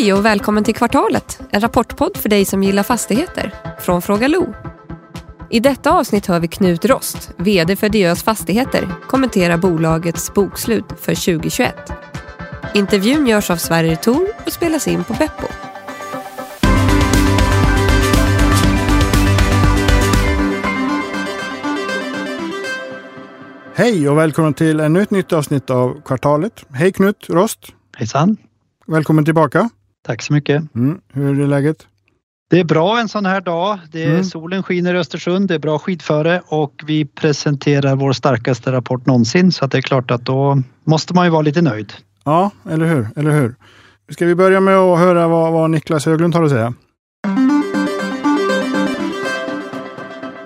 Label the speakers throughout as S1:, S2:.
S1: Hej och välkommen till Kvartalet, en rapportpodd för dig som gillar fastigheter, från Fråga Lo. I detta avsnitt hör vi Knut Rost, VD för Diös Fastigheter, kommentera bolagets bokslut för 2021. Intervjun görs av Sverige Tor och spelas in på Beppo.
S2: Hej och välkommen till ännu ett nytt avsnitt av Kvartalet. Hej Knut Rost!
S3: Hejsan!
S2: Välkommen tillbaka!
S3: Tack så mycket!
S2: Mm, hur är läget?
S3: Det är bra en sån här dag. Det är, mm. Solen skiner i Östersund, det är bra skidföre och vi presenterar vår starkaste rapport någonsin så att det är klart att då måste man ju vara lite nöjd.
S2: Ja, eller hur? Eller hur? Ska vi börja med att höra vad, vad Niklas Höglund har att säga?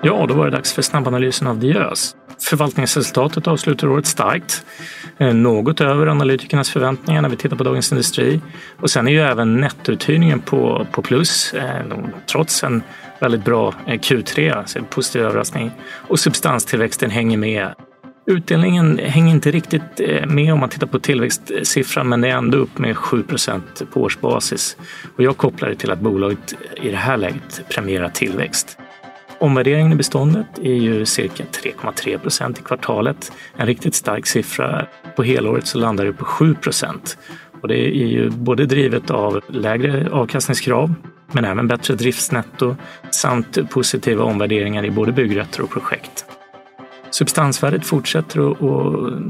S4: Ja, då var det dags för snabbanalysen av Diös. Förvaltningsresultatet avslutar året starkt. Eh, något över analytikernas förväntningar när vi tittar på Dagens Industri. Och sen är ju även nettouthyrningen på, på plus, eh, trots en väldigt bra eh, Q3, alltså en positiv överraskning. Och substanstillväxten hänger med. Utdelningen hänger inte riktigt med om man tittar på tillväxtsiffran men det är ändå upp med 7% på årsbasis. Och jag kopplar det till att bolaget i det här läget premierar tillväxt. Omvärderingen i beståndet är ju cirka 3,3 procent i kvartalet. En riktigt stark siffra. På helåret så landar det på 7 procent. Och det är ju både drivet av lägre avkastningskrav men även bättre driftsnetto samt positiva omvärderingar i både byggrätter och projekt. Substansvärdet fortsätter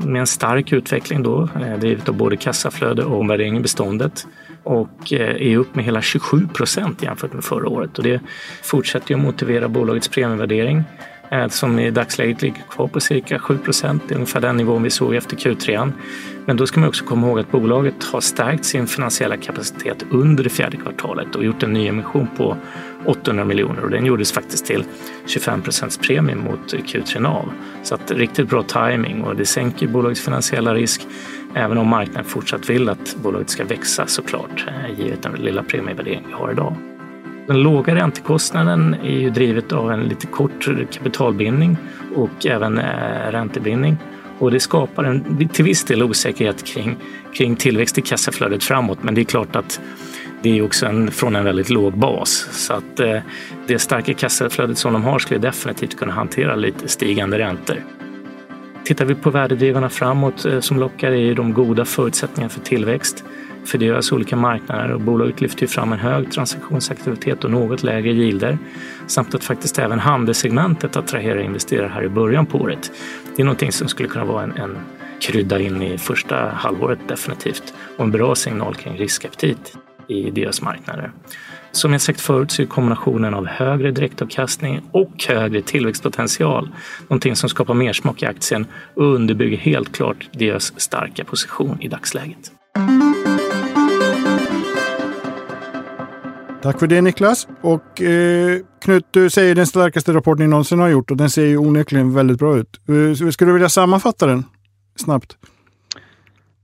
S4: med en stark utveckling då, eh, drivet av både kassaflöde och omvärdering i beståndet och eh, är upp med hela 27 procent jämfört med förra året. Och det fortsätter att motivera bolagets premievärdering Eh, som i dagsläget ligger kvar på cirka 7 procent, ungefär den nivån vi såg efter Q3. Men då ska man också komma ihåg att bolaget har stärkt sin finansiella kapacitet under det fjärde kvartalet och gjort en nyemission på 800 miljoner och den gjordes faktiskt till 25 procents premie mot Q3 NAV. Så att riktigt bra timing och det sänker bolagets finansiella risk Även om marknaden fortsatt vill att bolaget ska växa såklart, eh, givet den lilla premievärdering vi har idag. Den låga räntekostnaden är ju drivet av en lite kort kapitalbindning och även eh, räntebindning. Och det skapar en till viss del osäkerhet kring, kring tillväxt i kassaflödet framåt. Men det är klart att det är också en, från en väldigt låg bas. Så att eh, det starka kassaflödet som de har skulle definitivt kunna hantera lite stigande räntor. Tittar vi på värdedrivarna framåt eh, som lockar är de goda förutsättningarna för tillväxt för deras olika marknader och bolaget lyfter ju fram en hög transaktionsaktivitet och något lägre yielder samt att faktiskt även handelssegmentet attraherar investerare här i början på året. Det är någonting som skulle kunna vara en, en krydda in i första halvåret definitivt och en bra signal kring riskaptit i deras marknader. Som jag sagt förut så är kombinationen av högre direktavkastning och högre tillväxtpotential någonting som skapar mersmak i aktien och underbygger helt klart deras starka position i dagsläget.
S2: Tack för det Niklas. Och eh, Knut, du säger den starkaste rapporten ni någonsin har gjort och den ser ju onekligen väldigt bra ut. Eh, skulle du vilja sammanfatta den snabbt?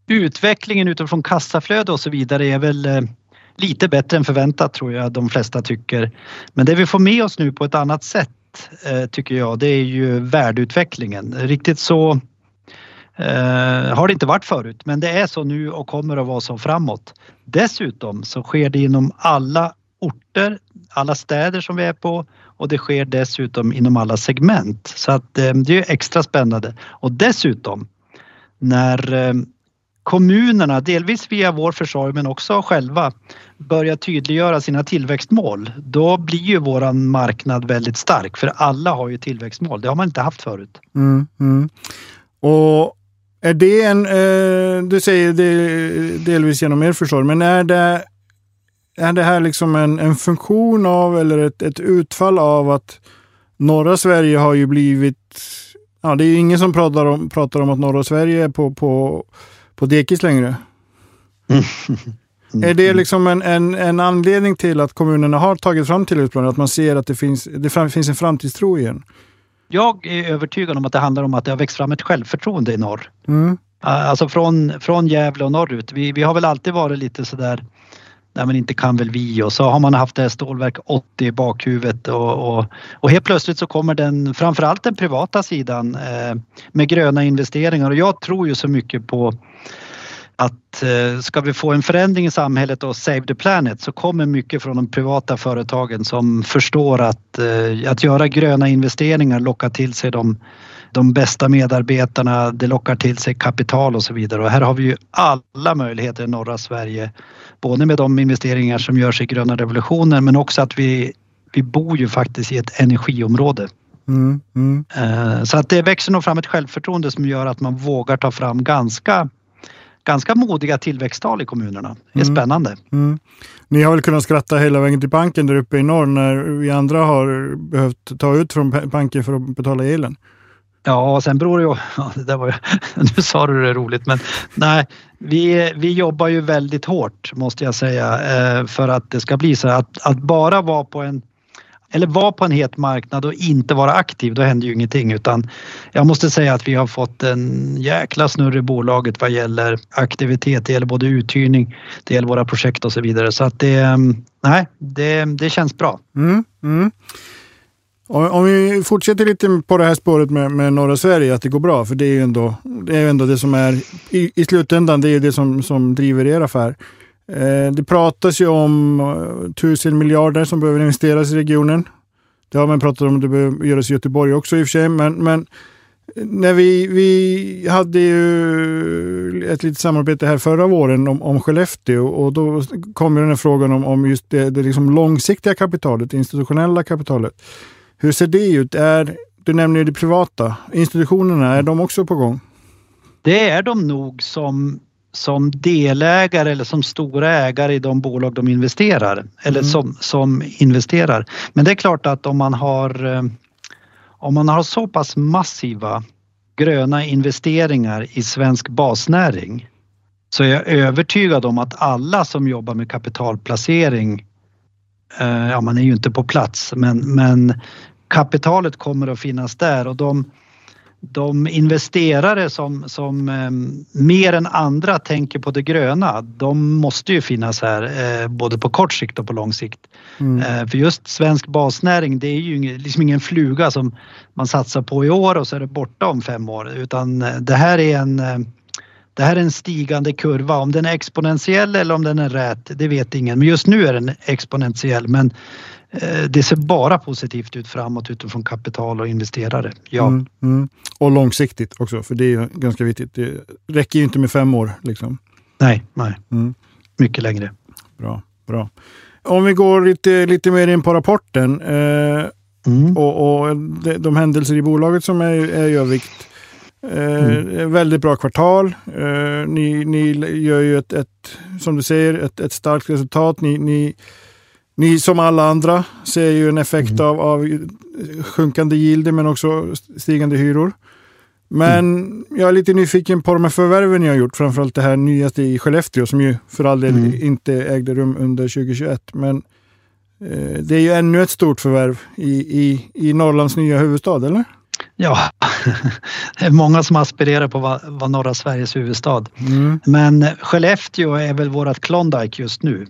S3: Utvecklingen utifrån kassaflöde och så vidare är väl eh, lite bättre än förväntat tror jag de flesta tycker. Men det vi får med oss nu på ett annat sätt eh, tycker jag, det är ju värdeutvecklingen. Riktigt så Uh, har det inte varit förut, men det är så nu och kommer att vara så framåt. Dessutom så sker det inom alla orter, alla städer som vi är på och det sker dessutom inom alla segment. Så att eh, det är extra spännande. Och dessutom när eh, kommunerna, delvis via vår försorg men också själva, börjar tydliggöra sina tillväxtmål, då blir ju våran marknad väldigt stark för alla har ju tillväxtmål. Det har man inte haft förut.
S2: Mm, mm. Och är det en, eh, du säger det delvis genom er försorg, men är det, är det här liksom en, en funktion av eller ett, ett utfall av att norra Sverige har ju blivit, ja det är ju ingen som pratar om, pratar om att norra Sverige är på, på på dekis längre. Mm. Är det liksom en, en, en, anledning till att kommunerna har tagit fram tillväxtplaner? Att man ser att det finns, det finns en framtidstro igen?
S3: Jag är övertygad om att det handlar om att det har växt fram ett självförtroende i norr. Mm. Alltså från, från Gävle och norrut. Vi, vi har väl alltid varit lite sådär nej men inte kan väl vi? Och så har man haft det här stålverk 80 i bakhuvudet och, och, och helt plötsligt så kommer den, framförallt den privata sidan eh, med gröna investeringar. Och jag tror ju så mycket på att eh, ska vi få en förändring i samhället och save the planet så kommer mycket från de privata företagen som förstår att, eh, att göra gröna investeringar lockar till sig de, de bästa medarbetarna, det lockar till sig kapital och så vidare och här har vi ju alla möjligheter i norra Sverige. Både med de investeringar som görs i gröna revolutionen men också att vi, vi bor ju faktiskt i ett energiområde. Mm, mm. Så att det växer nog fram ett självförtroende som gör att man vågar ta fram ganska ganska modiga tillväxttal i kommunerna. Det är mm. spännande. Mm.
S2: Ni har väl kunnat skratta hela vägen till banken där uppe i norr när vi andra har behövt ta ut från banken för att betala elen?
S3: Ja, sen beror det ju... Ja, det där var ju, nu sa du det roligt, men nej, vi, vi jobbar ju väldigt hårt måste jag säga eh, för att det ska bli så att, att bara vara på en eller vara på en het marknad och inte vara aktiv, då händer ju ingenting utan jag måste säga att vi har fått en jäkla snurr i bolaget vad gäller aktivitet. Det gäller både uthyrning, det gäller våra projekt och så vidare så att det, mm, nej, det, det känns bra. Mm, mm.
S2: Om vi fortsätter lite på det här spåret med, med norra Sverige, att det går bra, för det är ju ändå det, är ändå det som är i, i slutändan, det är det som, som driver er affär. Eh, det pratas ju om eh, tusen miljarder som behöver investeras i regionen. Det har man pratat om, det behöver göras i Göteborg också i och för sig, men, men när vi, vi hade ju ett litet samarbete här förra våren om, om Skellefteå och då kom den här frågan om, om just det, det liksom långsiktiga kapitalet, det institutionella kapitalet. Hur ser det ut? Är, du nämner ju det privata. Institutionerna, är de också på gång?
S3: Det är de nog som som delägare eller som stora ägare i de bolag de investerar eller mm. som, som investerar. Men det är klart att om man har eh, om man har så pass massiva gröna investeringar i svensk basnäring så är jag övertygad om att alla som jobbar med kapitalplacering, eh, ja man är ju inte på plats, men, men kapitalet kommer att finnas där och de, de investerare som, som eh, mer än andra tänker på det gröna, de måste ju finnas här eh, både på kort sikt och på lång sikt. Mm. Eh, för just svensk basnäring, det är ju ingen, liksom ingen fluga som man satsar på i år och så är det borta om fem år utan eh, det här är en eh, det här är en stigande kurva. Om den är exponentiell eller om den är rät, det vet ingen. Men just nu är den exponentiell. Men det ser bara positivt ut framåt utifrån kapital och investerare. Ja. Mm, mm.
S2: Och långsiktigt också, för det är ganska viktigt. Det räcker ju inte med fem år. Liksom.
S3: Nej, nej. Mm. mycket längre.
S2: Bra, bra. Om vi går lite, lite mer in på rapporten eh, mm. och, och de, de, händelser i bolaget som är, är i övrigt. Eh, mm. Väldigt bra kvartal. Eh, ni, ni gör ju ett, ett, som du säger, ett, ett starkt resultat. Ni, ni ni som alla andra ser ju en effekt mm. av, av sjunkande yielder men också stigande hyror. Men mm. jag är lite nyfiken på de här förvärven ni har gjort, framförallt det här nyaste i Skellefteå som ju för all del mm. inte ägde rum under 2021. Men eh, det är ju ännu ett stort förvärv i, i, i Norrlands nya huvudstad, eller?
S3: Ja, det är många som aspirerar på att vara norra Sveriges huvudstad. Mm. Men Skellefteå är väl vårat Klondike just nu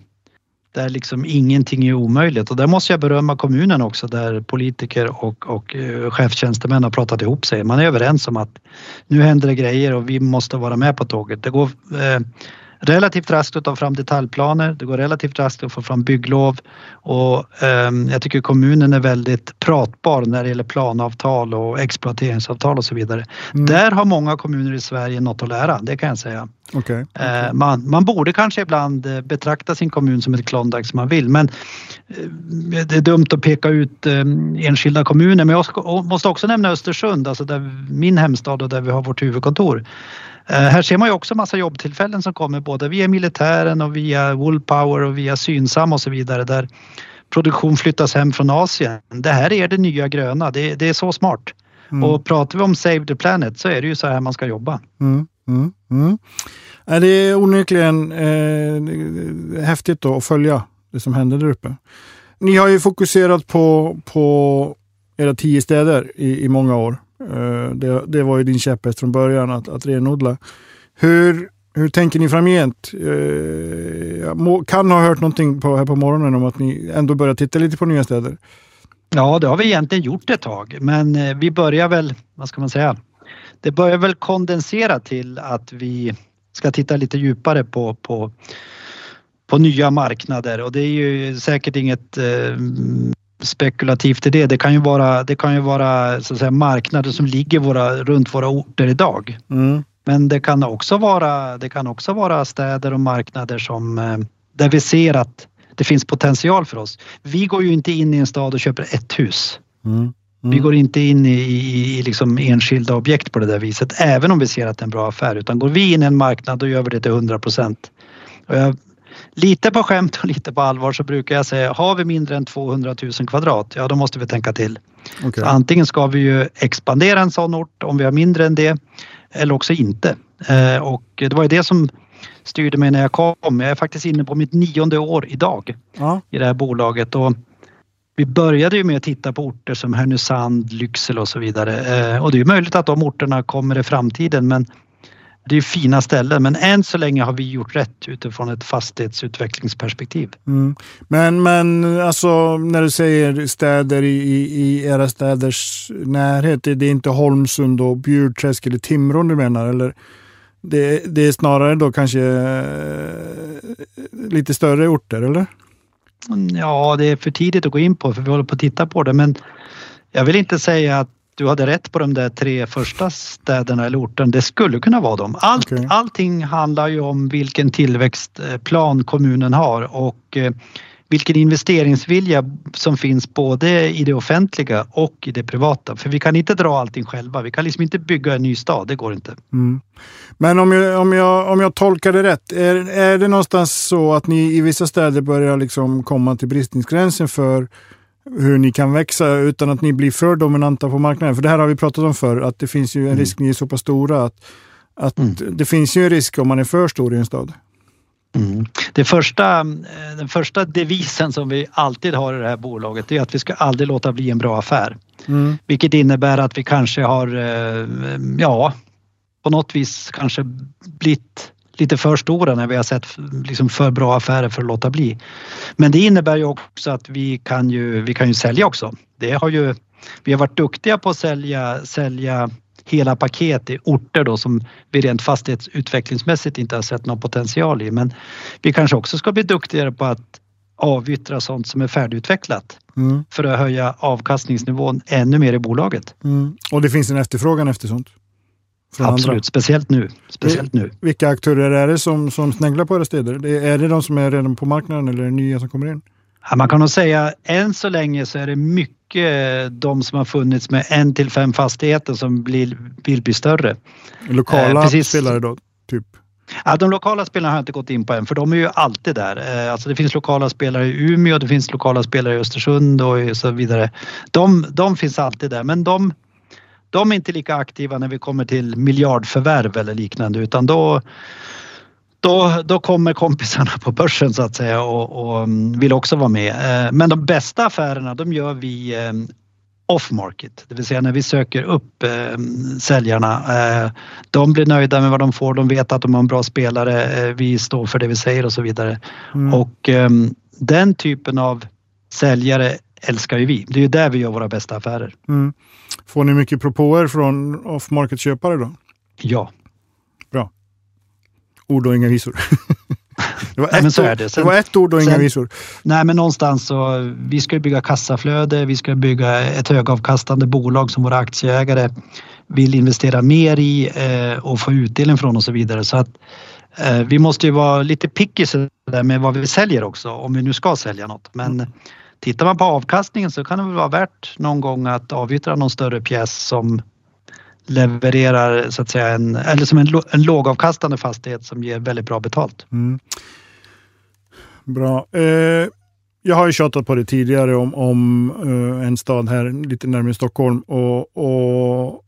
S3: där liksom ingenting är omöjligt och där måste jag berömma kommunen också där politiker och, och eh, chefstjänstemän har pratat ihop sig. Man är överens om att nu händer det grejer och vi måste vara med på tåget. Det går eh, relativt raskt att ta fram detaljplaner, det går relativt raskt att få fram bygglov och eh, jag tycker kommunen är väldigt pratbar när det gäller planavtal och exploateringsavtal och så vidare. Mm. Där har många kommuner i Sverige något att lära, det kan jag säga. Okay, okay. Eh, man, man borde kanske ibland eh, betrakta sin kommun som ett Klondike som man vill men eh, det är dumt att peka ut eh, enskilda kommuner men jag måste också nämna Östersund, alltså där min hemstad och där vi har vårt huvudkontor. Eh, här ser man ju också massa jobbtillfällen som kommer både via militären och via Woolpower och via Synsam och så vidare där produktion flyttas hem från Asien. Det här är det nya gröna, det, det är så smart. Mm. Och pratar vi om Save the Planet så är det ju så här man ska jobba. Mm. Mm.
S2: Mm. Det är onekligen eh, häftigt att följa det som händer där uppe. Ni har ju fokuserat på, på era tio städer i, i många år. Eh, det, det var ju din käpphäst från början, att, att renodla. Hur, hur tänker ni framgent? Eh, jag kan ha hört någonting på, här på morgonen om att ni ändå börjar titta lite på nya städer.
S3: Ja, det har vi egentligen gjort ett tag, men eh, vi börjar väl, vad ska man säga, det börjar väl kondensera till att vi ska titta lite djupare på, på, på nya marknader och det är ju säkert inget eh, spekulativt i det. Det kan ju vara, det kan ju vara så att säga, marknader som ligger våra, runt våra orter idag.
S2: Mm.
S3: Men det kan också vara, det kan också vara städer och marknader som, eh, där vi ser att det finns potential för oss. Vi går ju inte in i en stad och köper ett hus.
S2: Mm.
S3: Vi går inte in i, i, i liksom enskilda objekt på det där viset, även om vi ser att det är en bra affär. Utan går vi in i en marknad då gör vi det till 100 procent. Lite på skämt och lite på allvar så brukar jag säga, har vi mindre än 200 000 kvadrat, ja då måste vi tänka till.
S2: Okay.
S3: Antingen ska vi ju expandera en sån ort om vi har mindre än det, eller också inte. Eh, och det var ju det som styrde mig när jag kom. Jag är faktiskt inne på mitt nionde år idag
S2: Ja.
S3: i det här bolaget. Och vi började ju med att titta på orter som Härnösand, Lycksele och så vidare. Eh, och det är möjligt att de orterna kommer i framtiden men det är fina ställen men än så länge har vi gjort rätt utifrån ett fastighetsutvecklingsperspektiv.
S2: Mm. Men, men alltså när du säger städer i, i, era städers närhet, det är inte Holmsund och Bjurträsk eller Timrå du menar? Eller det, det är snarare då kanske eh, lite större orter, eller?
S3: Ja, det är för tidigt att gå in på för vi håller på att titta på det men jag vill inte säga att du hade rätt på de där tre första städerna eller orten. Det skulle kunna vara dem. Allt,
S2: Okej.
S3: Allting handlar ju om vilken tillväxtplan kommunen har och eh, vilken investeringsvilja som finns både i det offentliga och i det privata. För vi kan inte dra allting själva. Vi kan liksom inte bygga en ny stad, det går inte.
S2: Mm. Men om jag, om, jag, om jag tolkar det rätt, är, är det någonstans så att ni i vissa städer börjar liksom komma till bristningsgränsen för hur ni kan växa utan att ni blir för dominanta på marknaden? För det här har vi pratat om förr, att det finns ju en risk, ni är så pass stora att, att
S3: Mm.
S2: det finns ju en risk om man är för stor i en stad.
S3: Mm. Det första, eh, den första devisen som vi alltid har i det här bolaget är att vi ska aldrig låta bli en bra affär.
S2: Mm.
S3: Vilket innebär att vi kanske har, eh, ja, på något vis kanske blivit lite för stora när vi har sett liksom för bra affärer för att låta bli. Men det innebär ju också att vi kan ju, vi kan ju sälja också. Det har ju, vi har varit duktiga på att sälja, sälja hela paket i orter då som vi rent fastighetsutvecklingsmässigt inte har sett någon potential i. Men vi kanske också ska bli duktigare på att avyttra sånt som är färdigutvecklat
S2: Mm.
S3: för att höja avkastningsnivån ännu mer i bolaget.
S2: Mm. Och det finns en efterfrågan efter sånt?
S3: Absolut,
S2: andra.
S3: speciellt nu. Speciellt nu.
S2: Vilka aktörer är det som, som sneglar på era städer? Är det de som är redan på marknaden eller är det nya som kommer in?
S3: Ja, man kan nog säga än så länge så är det mycket de som har funnits med en till fem fastigheter som blir, vill bli större.
S2: Lokala
S3: Eh, precis.
S2: spelare då? Typ.
S3: Ja, de lokala spelarna har jag inte gått in på än för de är ju alltid där. Eh, Alltså det finns lokala spelare i Umeå, det finns lokala spelare i Östersund och så vidare. De, de finns alltid där men de, de är inte lika aktiva när vi kommer till miljardförvärv eller liknande utan då då, då kommer kompisarna på börsen så att säga och, och mm, vill också vara med. Eh, Men de bästa affärerna de gör vi eh, off market, det vill säga när vi söker upp eh, säljarna. Eh, de blir nöjda med vad de får, de vet att de har en bra spelare, eh, vi står för det vi säger och så vidare.
S2: Mm.
S3: Och eh, den typen av säljare älskar ju vi. Det är ju där vi gör våra bästa affärer.
S2: Mm. Får ni mycket propåer från off-market-köpare då?
S3: Ja,
S2: Ord och inga visor. det, var
S3: Nej,
S2: ett ord,
S3: det.
S2: det
S3: Sen-
S2: var ett ord och inga
S3: sen-
S2: visor.
S3: Nej men någonstans så, vi ska bygga kassaflöde, vi ska bygga ett högavkastande bolag som våra aktieägare vill investera mer i eh, och få utdelning från och så vidare. Så att eh, vi måste ju vara lite picky med vad vi säljer också om vi nu ska sälja något. Men tittar man på avkastningen så kan det väl vara värt någon gång att avyttra någon större pjäs som levererar så att säga en, eller som en, en lågavkastande fastighet som ger väldigt bra betalt.
S2: Mm. Bra. Eh, jag har ju tjatat på det tidigare om, om eh, en stad här lite närmare Stockholm. Och, och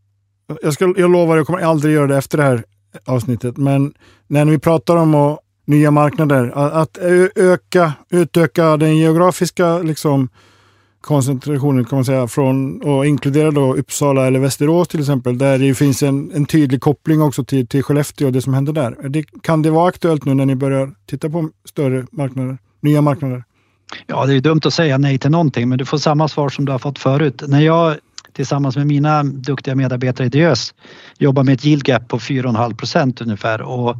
S2: jag, ska, jag lovar, jag kommer aldrig göra det efter det här avsnittet. Men när vi pratar om att, nya marknader, att, öka, utöka den geografiska liksom, koncentrationen kan man säga, från, och inkludera då Uppsala eller Västerås till exempel, där det finns en, en tydlig koppling också till, till Skellefteå och det som händer där. Det, kan det vara aktuellt nu när ni börjar titta på större marknader, nya marknader?
S3: Ja, det är dumt att säga nej till någonting, men du får samma svar som du har fått förut. När jag tillsammans med mina duktiga medarbetare i Diös jobbar med ett yield gap på 4,5 procent ungefär och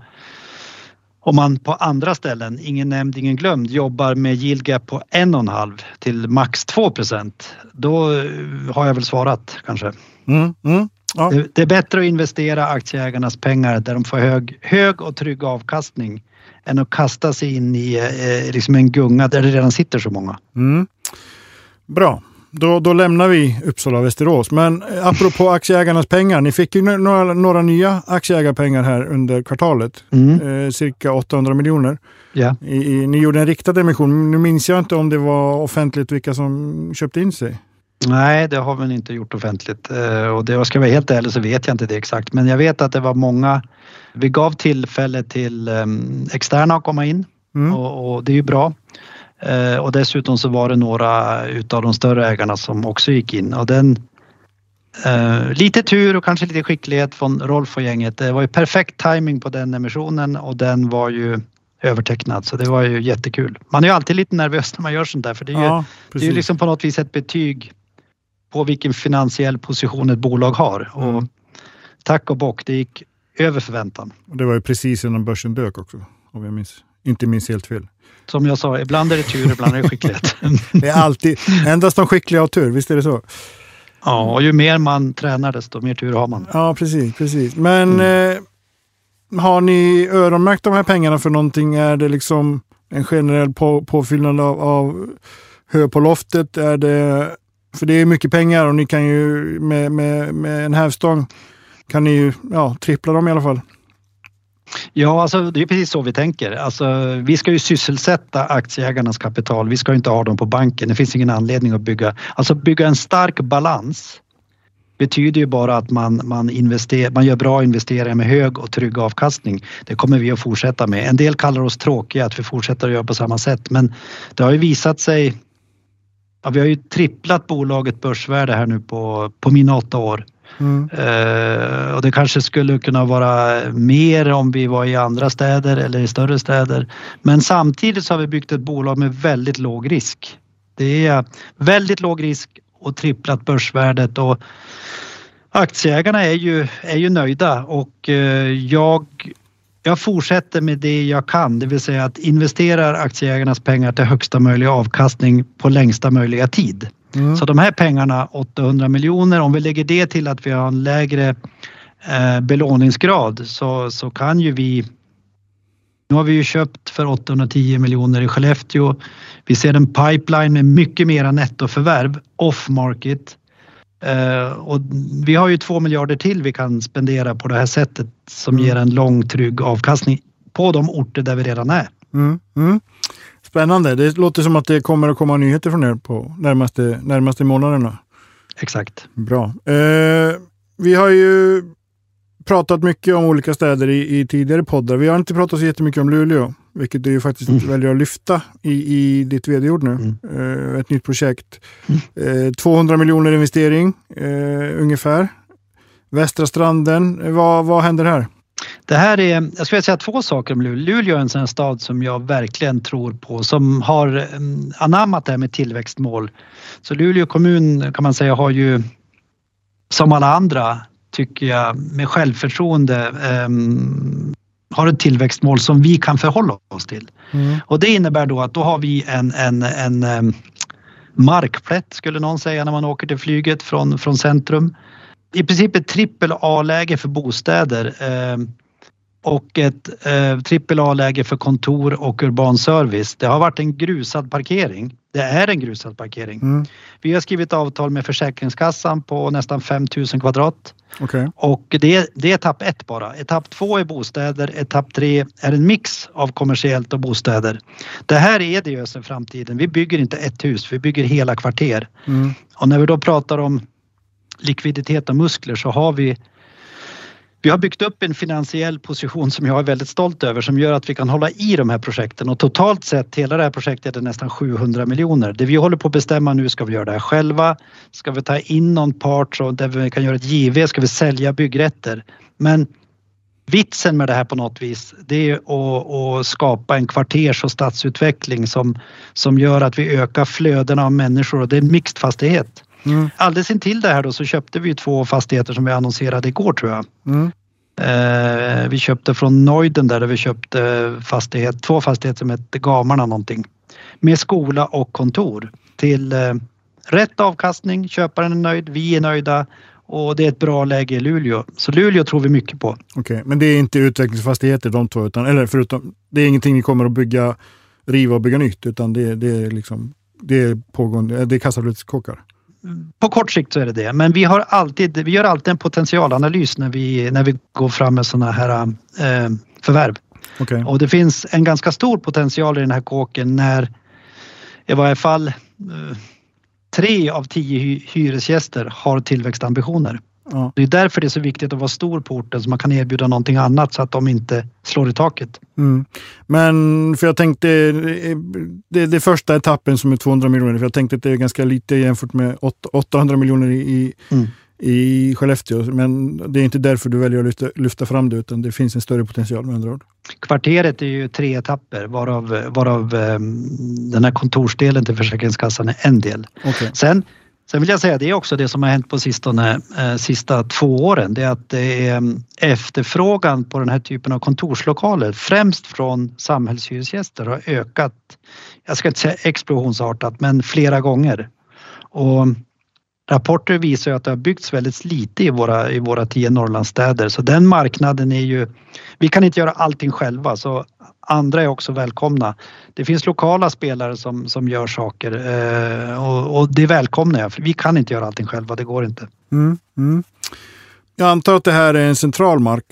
S3: om man på andra ställen, ingen nämnd, ingen glömd, jobbar med yield gap på 1,5 till max 2 procent, då har jag väl svarat kanske.
S2: Mm, mm, ja.
S3: det, det, är bättre att investera aktieägarnas pengar där de får hög, hög och trygg avkastning än att kasta sig in i eh, liksom en gunga där det redan sitter så många.
S2: Mm. Bra. Då, då lämnar vi Uppsala och Västerås. Men eh, apropå aktieägarnas pengar. Ni fick ju några, några nya aktieägarpengar här under kvartalet. Mm. Eh, cirka 800 miljoner.
S3: Ja.
S2: I, i, ni gjorde en riktad emission. Nu minns jag inte om det var offentligt vilka som köpte in sig.
S3: Nej, det har vi inte gjort offentligt eh, och det, ska vara helt ärlig så vet jag inte det exakt. Men jag vet att det var många. Vi gav tillfälle till um, externa att komma in mm. och, och, det är ju bra. Uh, och dessutom så var det några utav de större ägarna som också gick in och den uh, lite tur och kanske lite skicklighet från Rolf och gänget. Det var ju perfekt timing på den emissionen och den var ju övertecknad så det var ju jättekul. Man är ju alltid lite nervös när man gör sånt där för det är ju, ja, det är ju liksom på något vis ett betyg på vilken finansiell position ett bolag har. Mm. Och tack och bock, det gick över förväntan.
S2: Och det var ju precis innan börsen dök också, om jag minns, inte minns helt fel.
S3: Som jag sa, ibland är det tur, ibland är det skicklighet.
S2: det är alltid, endast de skickliga har tur, visst är det så?
S3: Ja, och ju mer man tränar desto mer tur har man.
S2: Ja, precis. precis. Men mm. eh, har ni öronmärkt de här pengarna för någonting? Är det liksom en generell på, påfyllnad av, av hö på loftet? Är det för det är mycket pengar och ni kan ju med, med, med en hävstång kan ni ju ja, trippla dem i alla fall.
S3: Ja, alltså det är precis så vi tänker. Alltså, vi ska ju sysselsätta aktieägarnas kapital. Vi ska inte ha dem på banken. Det finns ingen anledning att bygga. Alltså bygga en stark balans betyder ju bara att man, man, invester, man gör bra investeringar med hög och trygg avkastning. Det kommer vi att fortsätta med. En del kallar oss tråkiga att vi fortsätter att göra på samma sätt men det har ju visat sig Ja, vi har ju tripplat bolaget börsvärde här nu på, på mina åtta år. Mm. Uh, och det kanske skulle kunna vara mer om vi var i andra städer eller i större städer. Men samtidigt så har vi byggt ett bolag med väldigt låg risk. Det är väldigt låg risk och tripplat börsvärdet och aktieägarna är ju, är ju nöjda och eh, jag jag fortsätter med det jag kan, det vill säga att investera aktieägarnas pengar till högsta möjliga avkastning på längsta möjliga tid. Mm. Så de här pengarna, 800 miljoner, om vi lägger det till att vi har en lägre eh, belåningsgrad så, så kan ju vi nu har vi ju köpt för 810 miljoner i Skellefteå. Vi ser en pipeline med mycket mera nettoförvärv off market Eh, och vi har ju två miljarder till vi kan spendera på det här sättet som mm. ger en lång trygg avkastning på de orter där vi redan är.
S2: Mm. Mm. Spännande. Det låter som att det kommer att komma nyheter från er på närmaste, närmaste månaderna.
S3: Exakt.
S2: Bra. Eh, vi har ju pratat mycket om olika städer i, i, tidigare poddar. Vi har inte pratat så jättemycket om Luleå, vilket du faktiskt mm. väljer att lyfta i, i ditt vd-ord nu. Mm. Uh, ett nytt projekt. Mm. Eh, 200 miljoner investering uh, ungefär. Västra stranden, vad, vad händer här?
S3: Det här är, jag skulle säga två saker om Luleå. Luleå är en sån stad som jag verkligen tror på som har um, anammat det här med tillväxtmål. Så Luleå kommun kan man säga har ju som alla andra tycker jag med självförtroende um, har ett tillväxtmål som vi kan förhålla oss till. Mm. Och det innebär då att då har vi en, en, en um, markplätt skulle någon säga när man åker till flyget från, från centrum. I princip ett trippel A-läge för bostäder um, och ett eh, trippel A-läge för kontor och urban service. Det har varit en grusad parkering. Det är en grusad parkering. Mm. Vi har skrivit avtal med Försäkringskassan på nästan 5000 kvadrat.
S2: Okay.
S3: Och det, det är etapp ett bara. Etapp två är bostäder. Etapp tre är en mix av kommersiellt och bostäder. Det här är det i framtiden. Vi bygger inte ett hus, vi bygger hela kvarter. Mm. Och när vi då pratar om likviditet och muskler så har vi vi har byggt upp en finansiell position som jag är väldigt stolt över som gör att vi kan hålla i de här projekten och totalt sett hela det här projektet är nästan 700 miljoner. Det vi håller på att bestämma nu, ska vi göra det här själva? Ska vi ta in någon part så där vi kan göra ett JV? Ska vi sälja byggrätter? Men vitsen med det här på något vis, det är att, att skapa en kvarters och stadsutveckling som, som gör att vi ökar flödena av människor och det är en mixed fastighet.
S2: Mm.
S3: Alldeles intill det här då så köpte vi två fastigheter som vi annonserade igår tror jag.
S2: Mm.
S3: Eh, vi köpte från Neuden där, där vi köpte fastighet, två fastigheter som hette Gamarna någonting. Med skola och kontor till eh, rätt avkastning, köparen är nöjd, vi är nöjda och det är ett bra läge i Luleå. Så Luleå tror vi mycket på.
S2: Okej, men det är inte utvecklingsfastigheter de två, utan, eller förutom, det är ingenting ni kommer att bygga, riva och bygga nytt, utan det, det är liksom, det är pågående, det är kassaflödeskåkar.
S3: På kort sikt så är det det, men vi, har alltid, vi gör alltid en potentialanalys när vi, när vi går fram med sådana här eh, förvärv.
S2: Okej.
S3: Och det finns en ganska stor potential i den här kåken när i varje fall eh, tre av tio hy- hyresgäster har tillväxtambitioner.
S2: Ja.
S3: Det är därför det är så viktigt att vara stor på orten så man kan erbjuda någonting annat så att de inte slår i taket.
S2: Mm. Men för jag tänkte, det, det är första etappen som är 200 miljoner, för jag tänkte att det är ganska lite jämfört med åt- 800 miljoner i,
S3: Mm.
S2: i Skellefteå. Men det är inte därför du väljer att lyfta, lyfta fram det, utan det finns en större potential med andra ord.
S3: Kvarteret är ju tre etapper varav, varav eh, den här kontorsdelen till Försäkringskassan är en del.
S2: Okej.
S3: Sen, sen vill jag säga, det är också det som har hänt på sistone, eh, sista två åren. Det är att det är mm, efterfrågan på den här typen av kontorslokaler, främst från samhällshyresgäster, har ökat. Jag ska inte säga explosionsartat, men flera gånger. Och mm, rapporter visar ju att det har byggts väldigt lite i våra, i våra tio Norrlandsstäder, så den marknaden är ju... Vi kan inte göra allting själva, så andra är också välkomna. Det finns lokala spelare som, som gör saker eh, och, och det välkomnar jag. För vi kan inte göra allting själva, det går inte.
S2: Mm. Mm. Jag antar att det här är en central mark.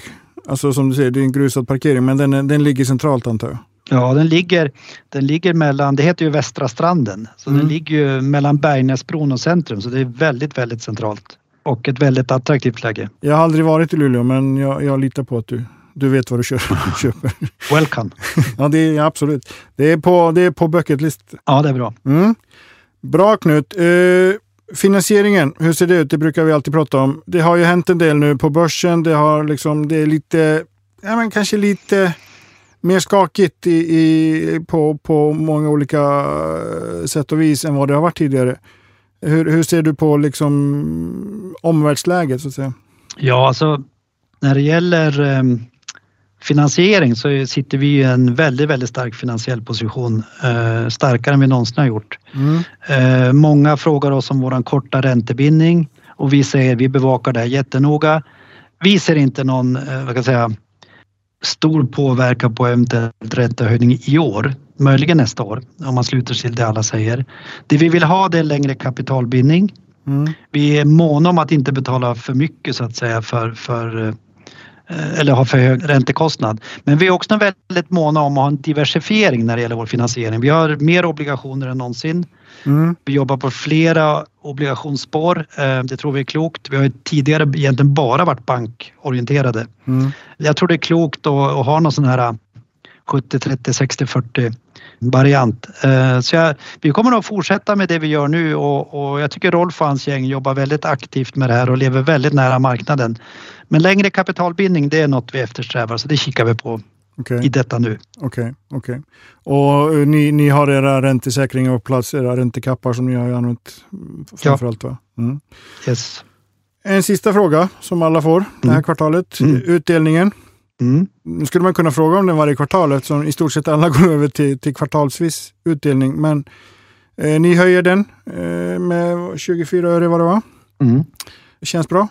S2: Alltså som du säger, det är en grusad parkering, men den, den ligger centralt antar jag.
S3: Ja, den ligger, den ligger mellan, det heter ju Västra stranden, så
S2: Mm.
S3: den ligger ju mellan Bergnäsbron och centrum så det är väldigt, väldigt centralt. Och ett väldigt attraktivt läge.
S2: Jag har aldrig varit i Luleå, men jag, jag litar på att du, du vet vad du köper.
S3: Welcome!
S2: Ja, det är absolut. Det är på, det är på bucket list.
S3: Ja, det är bra.
S2: Mm. Bra Knut. Eh, finansieringen, hur ser det ut? Det brukar vi alltid prata om. Det har ju hänt en del nu på börsen. Det, har liksom, det är lite, ja, men kanske lite mer skakigt i, i, på, på många olika eh, sätt och vis än vad det har varit tidigare. Hur, hur ser du på liksom omvärldsläget så att säga?
S3: Ja, alltså när det gäller eh, finansiering så sitter vi i en väldigt, väldigt stark finansiell position. Eh, starkare än vi någonsin har gjort.
S2: Mm.
S3: Eh, många frågar oss om våran korta räntebindning och vi säger vi bevakar det jättenoga. Vi ser inte någon, eh, vad kan jag säga, stor påverkan på eventuellt räntehöjning i år. Möjligen nästa år om man sluter till det alla säger. Det vi vill ha det är längre kapitalbindning.
S2: Mm.
S3: Vi är måna om att inte betala för mycket så att säga för, för eh, eller ha för hög räntekostnad. Men vi är också väldigt måna om att ha en diversifiering när det gäller vår finansiering. Vi har mer obligationer än någonsin.
S2: Mm.
S3: Vi jobbar på flera obligationsspår. Eh, Det tror vi är klokt. Vi har ju tidigare egentligen bara varit bankorienterade.
S2: Mm.
S3: Jag tror det är klokt att, att ha någon sån här 70, 30, 60, 40 variant. Eh, Så jag, vi kommer nog fortsätta med det vi gör nu och, och jag tycker Rolf och hans gäng jobbar väldigt aktivt med det här och lever väldigt nära marknaden. Men längre kapitalbindning det är något vi eftersträvar så det kikar vi på
S2: Okej.
S3: i detta nu.
S2: Okej, okej. Och eh, ni, ni har era räntesäkringar på plats, era räntekappar som ni har använt mm, framförallt va? Mm.
S3: Yes.
S2: En sista fråga som alla får det här
S3: Mm.
S2: kvartalet.
S3: Mm.
S2: Utdelningen.
S3: Mm.
S2: Nu skulle man kunna fråga om den varje kvartal eftersom i stort sett alla går över till, till kvartalsvis utdelning. Men eh, ni höjer den eh, med 24 öre vad det var.
S3: Mm.
S2: Det känns bra.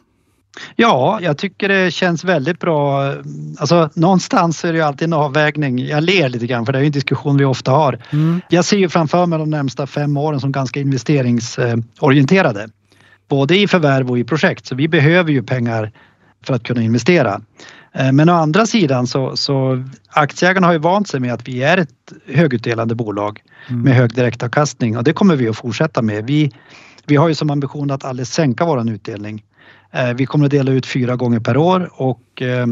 S3: Ja, jag tycker det känns väldigt bra. Alltså någonstans är det ju alltid en avvägning. Jag ler lite grann för det är ju en diskussion vi ofta har.
S2: Mm.
S3: Jag ser ju framför mig de närmsta fem åren som ganska investeringsorienterade. Både i förvärv och i projekt, så vi behöver ju pengar för att kunna investera. Eh, Men å andra sidan så, så aktieägarna har ju vant sig med att vi är ett högutdelande bolag
S2: Mm.
S3: med hög direktavkastning och det kommer vi att fortsätta med. Vi, vi har ju som ambition att aldrig sänka våran utdelning. Eh, Vi kommer att dela ut fyra gånger per år och eh,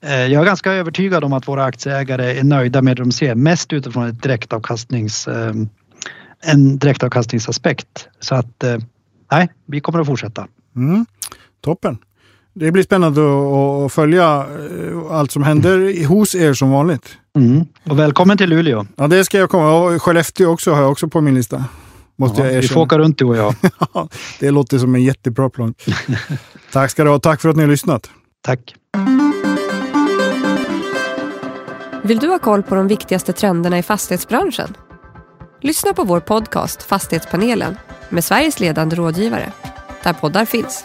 S3: jag är ganska övertygad om att våra aktieägare är nöjda med det de ser, mest utifrån ett direktavkastnings, en direktavkastningsaspekt. Så att nej, vi kommer att fortsätta.
S2: Mm. Toppen. Det blir spännande att, följa eh, allt som händer hos er som vanligt.
S3: Mm. Och välkommen till Luleå.
S2: Ja, det ska jag komma. Och Skellefteå också har jag också på min lista. Måste
S3: Ja,
S2: jag
S3: vi
S2: erkänna.
S3: får åka runt du och jag.
S2: det låter som en jättebra plan. tack ska du ha. Tack för att ni har lyssnat.
S3: Tack.
S1: Vill du ha koll på de viktigaste trenderna i fastighetsbranschen? Lyssna på vår podcast Fastighetspanelen med Sveriges ledande rådgivare, där poddar finns.